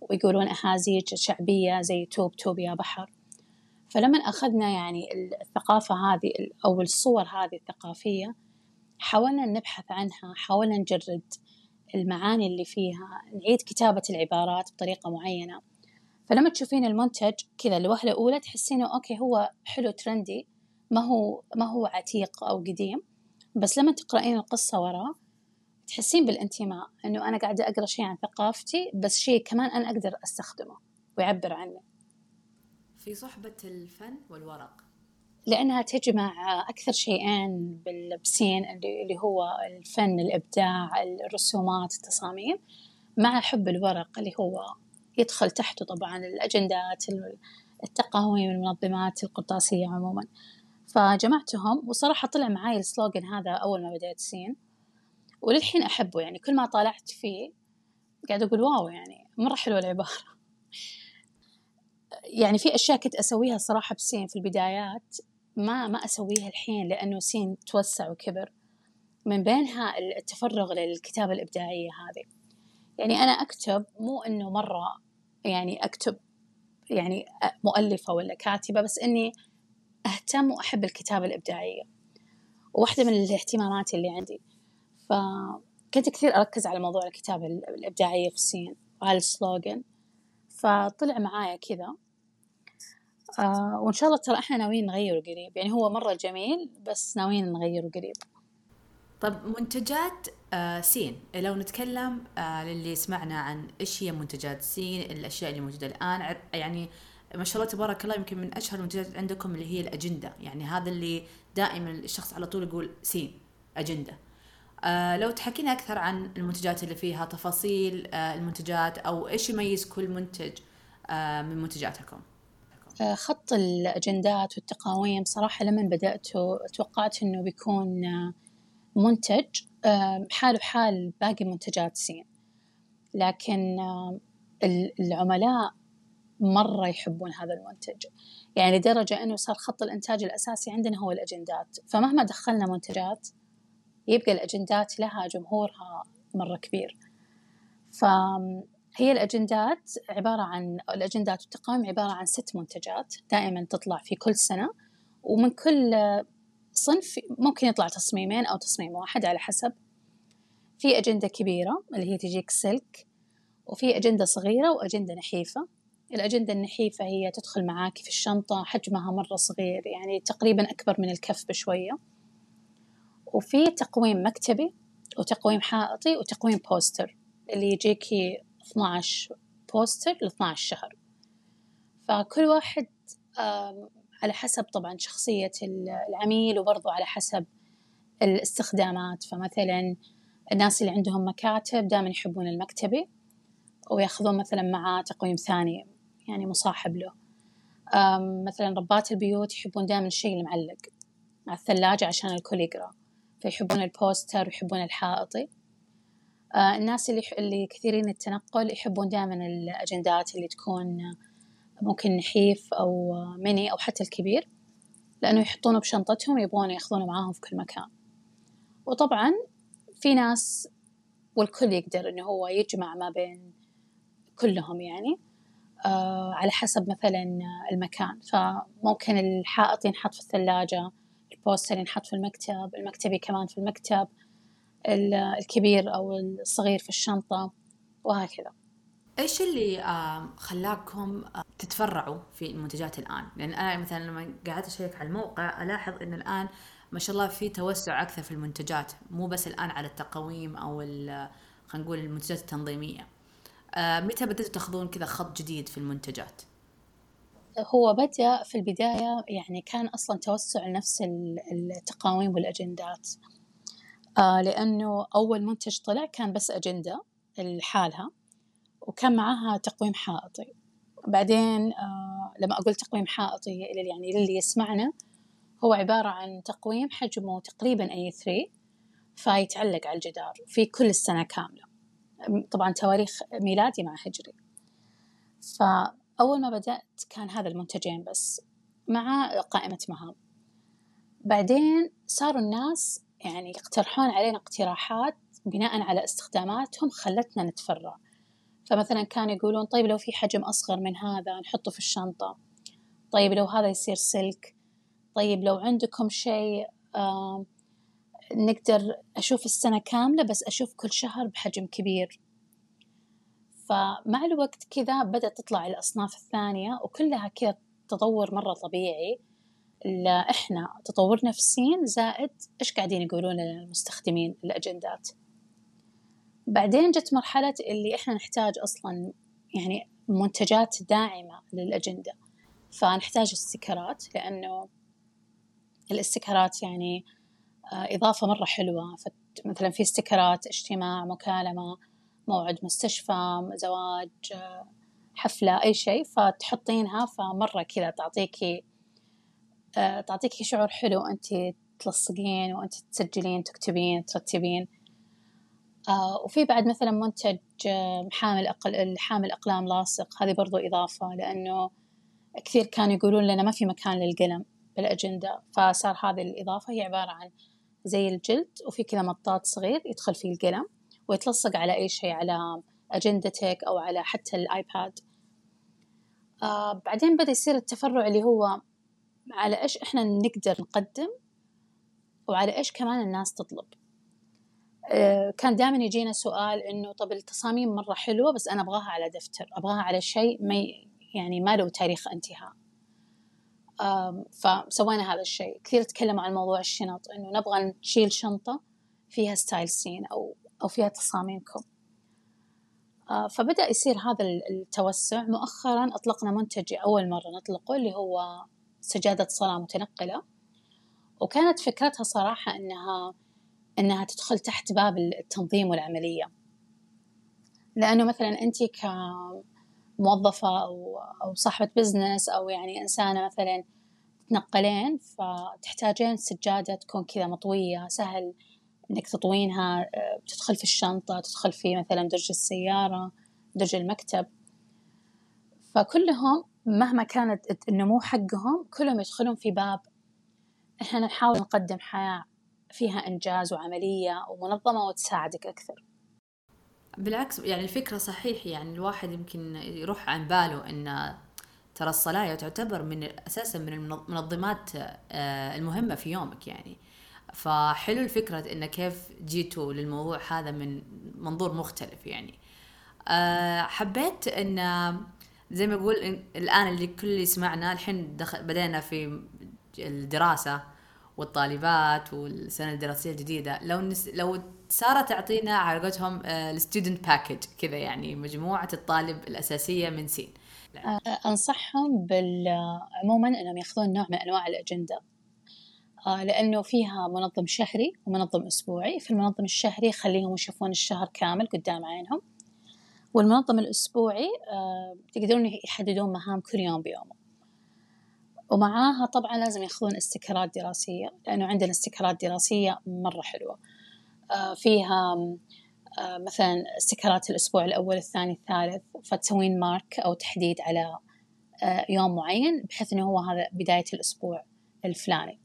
ويقولون أهازيج شعبية زي توب توب يا بحر. فلما أخذنا يعني الثقافة هذه أو الصور هذه الثقافية حاولنا نبحث عنها حاولنا نجرد المعاني اللي فيها نعيد كتابة العبارات بطريقة معينة. فلما تشوفين المنتج كذا الوهلة الأولى تحسينه okay هو حلو trendy ما هو ما هو عتيق أو قديم. بس لما تقرأين القصة وراه تحسين بالانتماء إنه أنا قاعدة أقرأ شيء عن ثقافتي بس شيء كمان أنا أقدر أستخدمه ويعبر عني.
في صحبة الفن والورق.
لأنها تجمع أكثر شيئين بالبسين اللي هو الفن الإبداع الرسومات التصاميم مع حب الورق اللي هو يدخل تحته طبعا الأجندات التقاويم المنظمات القرطاسية عموما. فجمعتهم وصراحة طلع معاي السلوغن هذا أول ما بديت سين وللحين أحبه. يعني كل ما طالعت فيه قاعد أقول واو يعني مرة حلوة العبارة. يعني في أشياء كنت أسويها صراحة بسين في البدايات ما ما أسويها الحين لأنه سين توسع وكبر. من بينها التفرغ للكتابة الإبداعية هذه. يعني أنا أكتب مو إنه مرة يعني أكتب يعني مؤلفة ولا كاتبة بس إني أهتم وأحب الكتابة الإبداعية. وواحدة من الاهتمامات اللي عندي. فكنت كثير أركز على موضوع الكتابة الإبداعية في الصين وعلى السلوغن. فطلع معايا كذا. آه وإن شاء الله ترى إحنا ناويين نغيره قريب. يعني هو مرة جميل بس ناويين نغيره قريب.
طب منتجات آه سين. لو نتكلم آه للي سمعنا عن إيش هي منتجات سين الأشياء اللي موجودة الآن يعني ما شاء الله تبارك الله يمكن من أشهر المنتجات عندكم اللي هي الأجندة. يعني هذا اللي دائما الشخص على طول يقول سين أجندة. آه لو تحكينا أكثر عن المنتجات اللي فيها تفاصيل آه المنتجات أو إيش يميز كل منتج آه من منتجاتكم؟
آه، خط الأجندات والتقاويم صراحة لما بدأته توقعت إنه بيكون آه، منتج. حاله حال باقي منتجات سين لكن العملاء مرة يحبون هذا المنتج. يعني لدرجة أنه صار خط الإنتاج الأساسي عندنا هو الأجندات. فمهما دخلنا منتجات يبقى الأجندات لها جمهورها مرة كبير. فهي الأجندات عبارة عن الأجندات والتقايم عبارة عن ست منتجات دائما تطلع في كل سنة. ومن كل صنف ممكن يطلع تصميمين أو تصميم واحد على حسب. في أجندة كبيرة اللي هي تجيك سلك وفي أجندة صغيرة وأجندة نحيفة. الأجندة النحيفة هي تدخل معاك في الشنطة حجمها مرة صغير يعني تقريبا أكبر من الكف بشوية. وفي تقويم مكتبي وتقويم حائطي وتقويم بوستر. اللي يجيكي 12 بوستر ل 12 شهر. فكل واحد على حسب طبعا شخصية العميل وبرضو على حسب الاستخدامات. فمثلا الناس اللي عندهم مكاتب دائما يحبون المكتبي ويأخذون مثلا معاه تقويم ثاني يعني مصاحب له. مثلا ربات البيوت يحبون دائما الشيء المعلق على الثلاجة عشان الكل يقرأ فيحبون البوستر ويحبون الحائطي. آه، الناس اللي اللي كثيرين التنقل يحبون دائما الأجندات اللي تكون ممكن نحيف أو ميني أو حتى الكبير لأنه يحطونه بشنطتهم يبغون يأخذونه معاهم في كل مكان. وطبعا في ناس والكل يقدر إنه هو يجمع ما بين كلهم يعني آه على حسب مثلا المكان. فممكن الحائط ينحط في الثلاجة البوستر ينحط في المكتب المكتبي كمان في المكتب الكبير أو الصغير في الشنطة وهكذا.
إيش اللي خلاكم تتفرعوا في المنتجات الآن؟ لأن أنا مثلا لما قعدت أشيك على الموقع ألاحظ إن الآن ما شاء الله في توسع أكثر في المنتجات مو بس الآن على التقويم أو خلينا نقول المنتجات التنظيمية. متى بدأتوا تأخذون كذا خط جديد في المنتجات؟
هو بدأ في البداية يعني كان أصلا توسع نفس التقاويم والأجندات آه لأنه أول منتج طلع كان بس أجندة لحالها وكان معاها تقويم حائطي. بعدين آه لما أقول تقويم حائطي يعني للي يسمعنا هو عبارة عن تقويم حجمه تقريبا A3 فيتعلق على الجدار في كل السنة كاملة. طبعا تواريخ ميلادي مع هجري. فأول ما بدأت كان هذا المنتجين بس مع قائمة مهام. بعدين صاروا الناس يعني يقترحون علينا اقتراحات بناء على استخداماتهم خلتنا نتفرع. فمثلا كانوا يقولون طيب لو في حجم أصغر من هذا نحطه في الشنطة. طيب لو هذا يصير سلك. طيب لو عندكم شيء آه نقدر أشوف السنة كاملة بس أشوف كل شهر بحجم كبير. فمع الوقت كذا بدأت تطلع الأصناف الثانية وكلها كذا تطور مرة طبيعي. إحنا تطور نفسين زائد إيش قاعدين يقولون للمستخدمين الأجندات؟ بعدين جت مرحلة اللي إحنا نحتاج أصلا يعني منتجات داعمة للأجندة. فنحتاج استيكرات لأنه الاستيكرات يعني آه، إضافة مرة حلوة. مثلا في استيكرات اجتماع مكالمة موعد مستشفى زواج آه، حفلة أي شيء. فتحطينها فمرة كذا تعطيكي آه، تعطيكي شعور حلو. أنت تلصقين وأنت تسجلين تكتبين ترتبين. آه وفي بعد مثلا منتج آه حامل أقل حامل أقلام لاصق هذه برضو إضافة لأنه كثير كانوا يقولون لنا ما في مكان للقلم بالأجندة فصار هذه الإضافة هي عبارة عن زي الجلد وفي كذا مطاط صغير يدخل فيه القلم ويتلصق على أي شيء على أجندتك أو على حتى الآيباد. آه بعدين بدأ يصير التفرع اللي هو على إيش إحنا نقدر نقدم وعلى إيش كمان الناس تطلب. كان دائما يجينا سؤال إنه طب التصاميم مرة حلوة بس أنا أبغاها على دفتر أبغاها على شيء ما يعني ما له تاريخ انتهاء. فسوينا هذا الشيء. كثير تكلموا عن موضوع الشنط إنه نبغى نشيل شنطة فيها style سين أو أو فيها تصاميمكم. آه، فبدأ يصير هذا التوسع. مؤخرا أطلقنا منتج أول مرة نطلقه اللي هو سجادة صلاة متنقلة. وكانت فكرتها صراحة أنها إنها تدخل تحت باب التنظيم والعملية. لأنه مثلا أنت كموظفة أو أو صاحبة business أو يعني إنسانة مثلا تتنقلين فتحتاجين سجادة تكون كذا مطوية سهل إنك تطوينها تدخل في الشنطة تدخل في مثلا درج السيارة درج المكتب. فكلهم مهما كانت النمو حقهم كلهم يدخلون في باب إحنا نحاول نقدم حياة فيها إنجاز وعملية ومنظمة وتساعدك أكثر.
بالعكس يعني الفكرة صحيح يعني الواحد يمكن يروح عن باله أن ترى الصلاة تعتبر من أساسا من المنظمات آه، المهمة في يومك يعني. فحلو الفكرة إن كيف جيتوا للموضوع هذا من منظور مختلف يعني. آه، حبيت إن زي ما أقول الآن اللي كل اللي سمعنا الحين بدينا في الدراسة. والطالبات والسنة الدراسية الجديدة. لو نس... لو سارة تعطينا على قولتهم ال student package كذا يعني مجموعة الطالب الأساسية من سين.
لا. أنصحهم بال عموما إنهم يأخذون نوع من أنواع الأجندة. آه، لأنه فيها منظم شهري ومنظم أسبوعي. في المنظم الشهري خليهم يشوفون الشهر كامل قدام عينهم. والمنظم الأسبوعي آه، تقدرون يحددون مهام كل يوم بيومه. ومعاها طبعا لازم ياخذون استكرات دراسية لأنه عندنا استكرات دراسية مرة حلوة. آه، فيها آه، مثلا استكرات الأسبوع الأول الثاني الثالث فتسوين مارك أو تحديد على آه، يوم معين بحيث أنه هو هذا بداية الأسبوع الفلاني.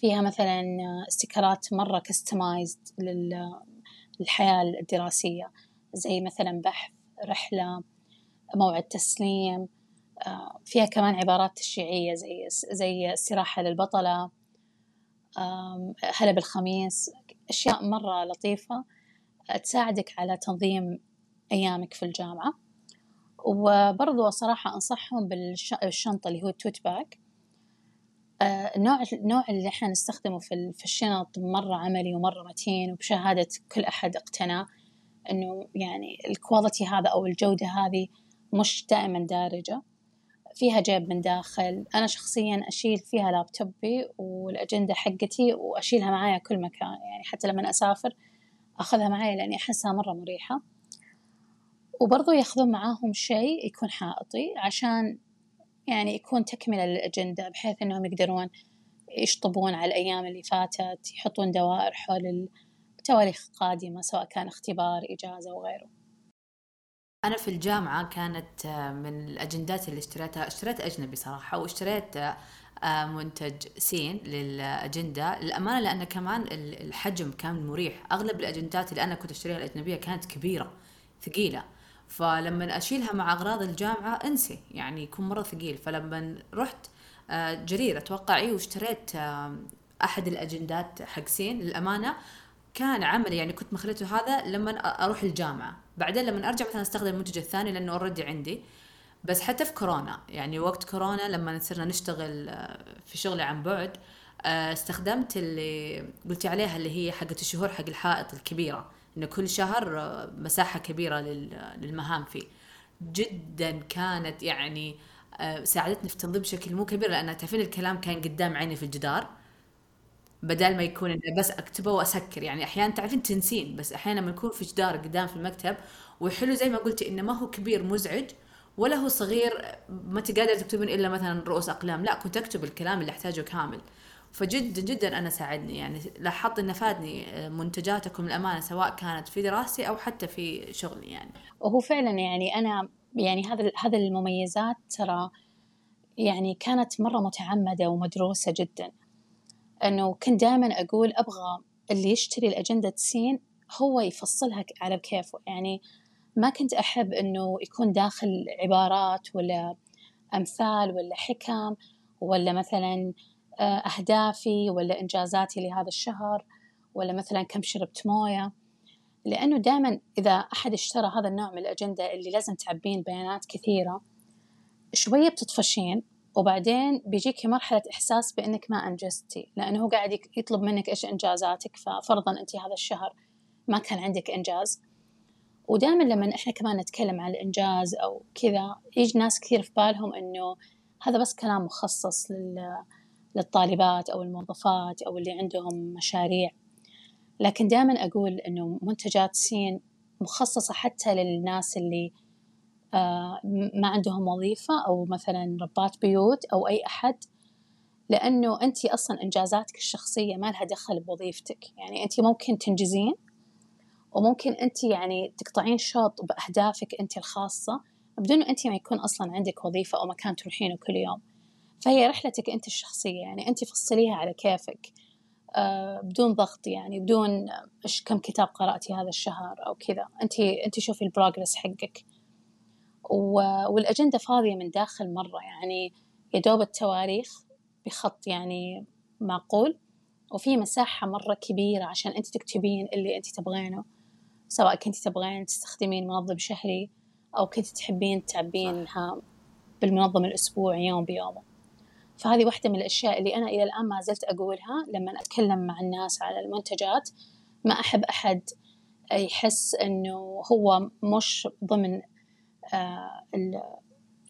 فيها مثلا استكرات مرة كستمايزد للحياة الدراسية زي مثلا بحث رحلة موعد تسليم فيها كمان عبارات تشريعية زي زي استراحة للبطلة هلا بالخميس أشياء مرة لطيفة تساعدك على تنظيم أيامك في الجامعة. وبرضو صراحة أنصحهم بالشنطة اللي هو ال tote bag. النوع النوع اللي إحنا نستخدمه في في الشنط مرة عملي ومرة متين وبشهادة كل أحد اقتناه إنه يعني ال quality هذا أو الجودة هذه مش دائما دارجة. فيها جيب من داخل. أنا شخصيا أشيل فيها لابتوبي والأجندة حقتي وأشيلها معايا كل مكان يعني حتى لما أسافر أخذها معايا لأني أحسها مرة مريحة. وبرضو ياخذون معاهم شيء يكون حائطي عشان يعني يكون تكملة للأجندة بحيث إنهم يقدرون يشطبون على الأيام اللي فاتت يحطون دوائر حول التواريخ القادمة سواء كان اختبار إجازة وغيره.
أنا في الجامعة كانت من الأجندات اللي اشتريتها اشتريت أجنبي صراحة واشتريت آه، منتج سين للأجندة. للأمانة لأن كمان الحجم كان مريح. أغلب الأجندات اللي أنا كنت أشتريها الأجنبية كانت كبيرة ثقيلة. فلما أشيلها مع أغراض الجامعة انسي يعني يكون مرة ثقيل. فلما رحت آه، جرير أتوقع إيه واشتريت أحد الأجندات حق سين للأمانة كان عملي يعني كنت مخلته هذا لما أروح الجامعة. بعدين لما أرجع مثلا أستخدم المنتج الثاني لأنه اوريدي عندي بس حتى في كورونا يعني وقت كورونا لما صرنا نشتغل آه، في شغلي عن بعد آه، استخدمت اللي قلتي عليها اللي هي حقة الشهور حق الحائط الكبيرة إنه كل شهر آه، مساحة كبيرة للمهام فيه. جدا كانت يعني ساعدتني في التنظيم بشكل مو كبير لأن تعرفين الكلام كان قدام عيني في الجدار. بدل ما يكون بس أكتبه وأسكر. يعني أحيانا تعرفين تنسين بس أحيانا لما يكون في جدار قدام في المكتب وحلو زي ما قلتي إنه ما هو كبير مزعج ولا هو صغير ما تقدر تكتبين إلا مثلا رؤوس أقلام. لا كنت أكتب الكلام اللي أحتاجه كامل. فجدا جدا أنا ساعدني. يعني لاحظت إنه فادني منتجاتكم الامانه سواء كانت في دراستي أو حتى في شغلي يعني.
وهو فعلا يعني أنا يعني هذا هذا المميزات ترى يعني كانت مرة متعمدة ومدروسة جدا. إنه كنت دائما أقول أبغى اللي يشتري الأجندة سين هو يفصلها على كيفه. يعني ما كنت أحب إنه يكون داخل عبارات ولا أمثال ولا حكم ولا مثلا آه، أهدافي ولا إنجازاتي لهذا الشهر ولا مثلا كم شربت موية. لأنه دائما إذا أحد اشترى هذا النوع من الأجندة اللي لازم تعبين بيانات كثيرة شوية بتطفشين. وبعدين بيجيكي مرحلة إحساس بأنك ما أنجزتي لأنه هو قاعد يطلب منك إيش إنجازاتك ففرضا أنت هذا الشهر ما كان عندك إنجاز. ودائما لما إحنا كمان نتكلم عن الإنجاز أو كذا يجي ناس كثير في بالهم إنه هذا بس كلام مخصص لل... للطالبات أو الموظفات أو اللي عندهم مشاريع. لكن دائما أقول إنه منتجات سين مخصصة حتى للناس اللي ما عندهم وظيفة أو مثلا ربات بيوت أو أي أحد لأنه أنت أصلا إنجازاتك الشخصية ما لها دخل بوظيفتك. يعني أنت ممكن تنجزين وممكن أنت يعني تقطعين شوط بأهدافك أنت الخاصة بدون أنت ما يكون أصلا عندك وظيفة أو مكان تروحينه كل يوم. فهي رحلتك أنت الشخصية يعني أنت فصليها على كيفك آه بدون ضغط يعني بدون إيش كم كتاب قرأتي هذا الشهر أو كذا. أنت أنت شوفي البروجرس حقك. والأجندة فاضية من داخل مرة يعني يدوب التواريخ بخط يعني معقول وفي مساحة مرة كبيرة عشان أنت تكتبين اللي أنت تبغينه سواء كنت تبغين تستخدمين منظم شهري أو كنت تحبين تعبينها بالمنظم الأسبوعي يوم بيومه. فهذه واحدة من الأشياء اللي أنا إلى الآن ما زلت أقولها لما أتكلم مع الناس على المنتجات. ما أحب أحد يحس إنه هو مش ضمن آه،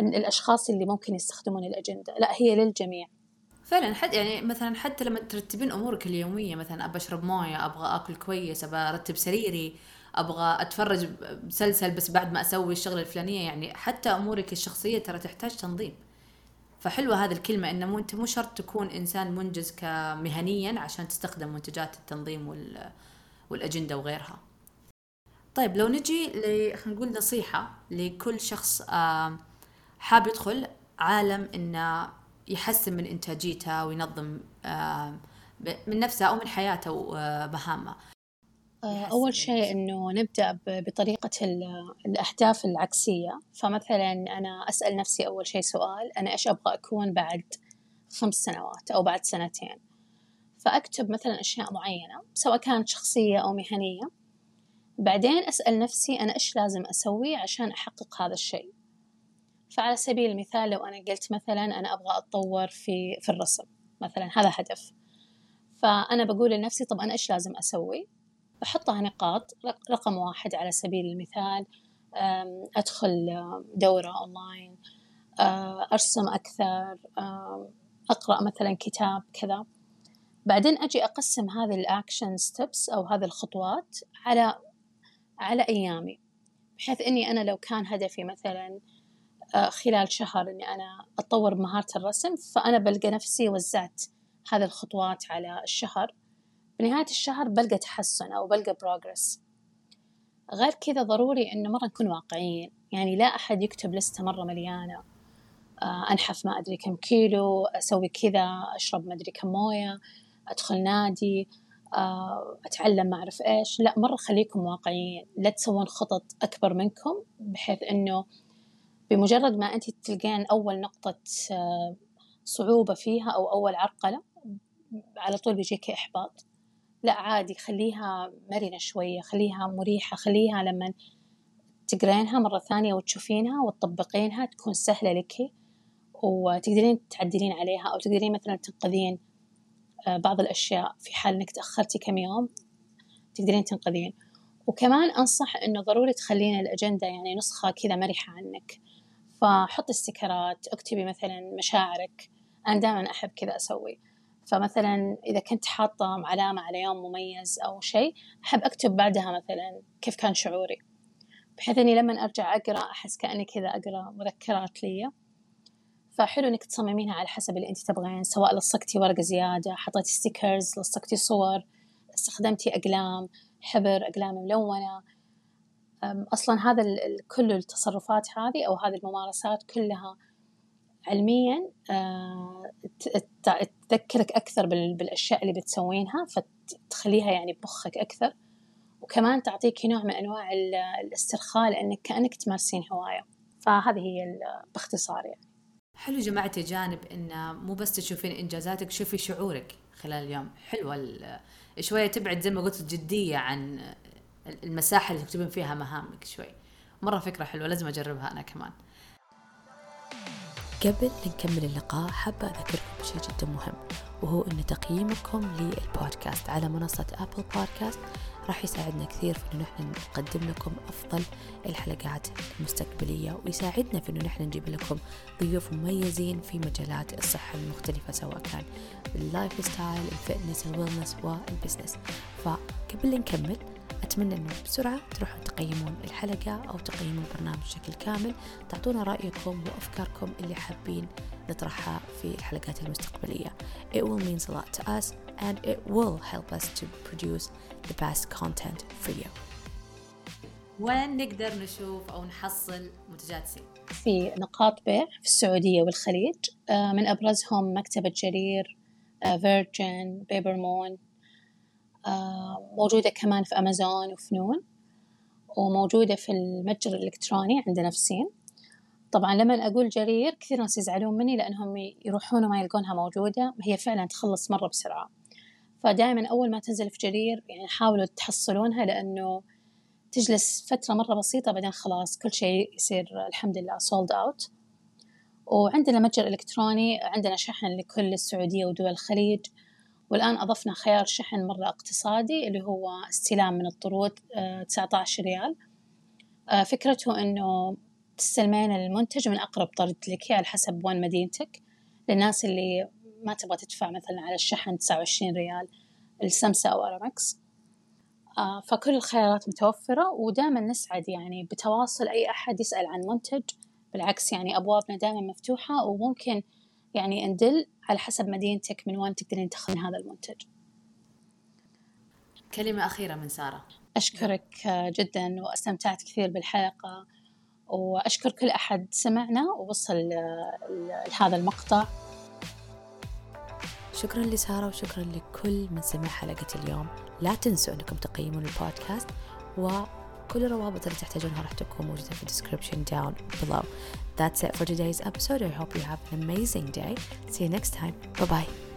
الأشخاص اللي ممكن يستخدمون الأجندة. لا هي للجميع.
فعلا حد يعني مثلا حتى لما ترتبين أمورك اليومية مثلا ابى أشرب موية أبغى آكل كويس أبغى أرتب سريري أبغى أتفرج مسلسل بس بعد ما أسوي الشغلة الفلانية يعني حتى أمورك الشخصية ترى تحتاج تنظيم. فحلوة هذه الكلمة إنه مو أنت مو شرط تكون إنسان منجز كمهنيا عشان تستخدم منتجات التنظيم وال والأجندة وغيرها. طيب لو نجي ل خلينا نقول نصيحة لكل شخص حاب يدخل عالم إنه يحسن من إنتاجيته وينظم من نفسه أو من حياته ومهامه
آه، أول شيء إنه نبدأ بطريقة الأهداف العكسية. فمثلا أنا أسأل نفسي أول شيء سؤال أنا إيش أبغى أكون بعد خمس سنوات أو بعد سنتين؟ فأكتب مثلا أشياء معينة سواء كانت شخصية أو مهنية. بعدين أسأل نفسي أنا إيش لازم أسوي عشان أحقق هذا الشيء. فعلى سبيل المثال لو أنا قلت مثلا أنا أبغى أتطور في في الرسم مثلا هذا هدف. فأنا بقول لنفسي طب أنا إيش لازم أسوي؟ بحطها نقاط رقم واحد على سبيل المثال أدخل دورة أونلاين أرسم أكثر أقرأ مثلا كتاب كذا. بعدين أجي أقسم هذه ال action steps أو هذه الخطوات على على أيامي بحيث إني أنا لو كان هدفي مثلا خلال شهر إني أنا أتطور بمهارة الرسم فأنا بلقى نفسي وزعت هذه الخطوات على الشهر. بنهاية الشهر بلقى تحسن أو بلقى progress غير كذا ضروري إنه مرة نكون واقعيين. يعني لا أحد يكتب لستة مرة مليانة. آه، أنحف ما أدري كم كيلو أسوي كذا أشرب ما أدري كم موية أدخل نادي. آه، أتعلم ما أعرف إيش. لا مرة خليكم واقعيين. لا تسوون خطط أكبر منكم بحيث إنه بمجرد ما أنت تلقين أول نقطة آه، صعوبة فيها أو أول عرقلة على طول بيجيك إحباط. لا عادي خليها مرنة شوية خليها مريحة خليها لما تقرينها مرة ثانية وتشوفينها وتطبقينها تكون سهلة لك وتقدرين تعدلين عليها أو تقدرين مثلا تنقذين آه، بعض الأشياء في حال إنك تأخرتي كم يوم تقدرين تنقذين. وكمان أنصح إنه ضروري تخلين الأجندة يعني نسخة كذا مرحة عنك. فحطي استيكرات اكتبي مثلا مشاعرك. أنا دائما أحب كذا أسوي. فمثلا إذا كنت حاطة علامة على يوم مميز أو شيء أحب أكتب بعدها مثلا كيف كان شعوري. بحيث إني لما أرجع أقرأ أحس كأني كذا أقرأ مذكرات لي فحلو إنك تصممينها على حسب اللي أنت تبغين سواء لصقتي ورقة زيادة حطيتي ستيكرز لصقتي صور استخدمتي أقلام حبر أقلام ملونة. أصلا هذا كل التصرفات هذه أو هذه الممارسات كلها علميا آه، تذكرك أكثر بالأشياء اللي بتسوينها فتخليها يعني بمخك أكثر. وكمان تعطيك نوع من أنواع الاسترخاء لأنك كأنك تمارسين هواية. فهذه هي باختصار يعني.
حلو جماعة جانب إن مو بس تشوفين إنجازاتك شوفي شعورك خلال اليوم. حلوة شوية تبعد زي ما قلت الجدية عن المساحة اللي تكتبين فيها مهامك شوي. مرة فكرة حلوة لازم أجربها أنا كمان. قبل نكمل اللقاء حابة أذكركم بشيء جدا مهم وهو أن تقييمكم للبودكاست على منصة Apple Podcasts راح يساعدنا كثير في أنه نحن نقدم لكم أفضل الحلقات المستقبلية ويساعدنا في أنه نحن نجيب لكم ضيوف مميزين في مجالات الصحة المختلفة سواء كان ال lifestyle ال fitness ال wellness وال business. فقبل نكمل أتمنى أنه بسرعة تروحون تقيمون الحلقة أو تقيمون البرنامج بشكل كامل تعطونا رأيكم وأفكاركم اللي حابين نطرحها في الحلقات المستقبلية. It will mean a lot to us and it will help us to produce the best content for you. وين نقدر نشوف أو نحصل منتجات سين؟
في نقاط بيع في السعودية والخليج آه، من أبرزهم مكتبة جرير Virgin Paper Moon آه، موجودة كمان في أمازون ونون وموجودة في المتجر الإلكتروني عند نفسين طبعا لما أقول جرير كثير ناس يزعلون مني لأنهم يروحون وما يلقونها موجودة هي فعلا تخلص مرة بسرعة. فدائما أول ما تنزل في جرير يعني حاولوا تحصلونها لأنه تجلس فترة مرة بسيطة بعدين خلاص كل شيء يصير الحمد لله سولد أوت وعندنا متجر إلكتروني عندنا شحن لكل السعودية ودول الخليج. والآن أضفنا خيار شحن مرة اقتصادي اللي هو استلام من الطرود 19 آه، ريال. آه، فكرته أنه تستلمين المنتج من أقرب طرد لك على حسب وين مدينتك. للناس اللي ما تبغى تدفع مثلا على الشحن 29 ريال السمسة أو أرامكس. آه، فكل الخيارات متوفرة ودائما نسعد يعني بتواصل أي أحد يسأل عن منتج. بالعكس يعني أبوابنا دائما مفتوحة وممكن يعني ندل على حسب مدينتك من وين تقدرين تاخذين هذا المنتج.
كلمة أخيرة من سارة.
أشكرك جدا وأستمتعت كثير بالحلقة. وأشكر كل أحد سمعنا ووصل لهذا المقطع
شكرا لسارة وشكرا لكل من سمع حلقة اليوم لا تنسوا أنكم تقيمون البودكاست وكل الروابط اللي تحتاجونها راح تكون موجودة في description down below That's it for today's episode. I hope you have an amazing day. See you next time. Bye bye.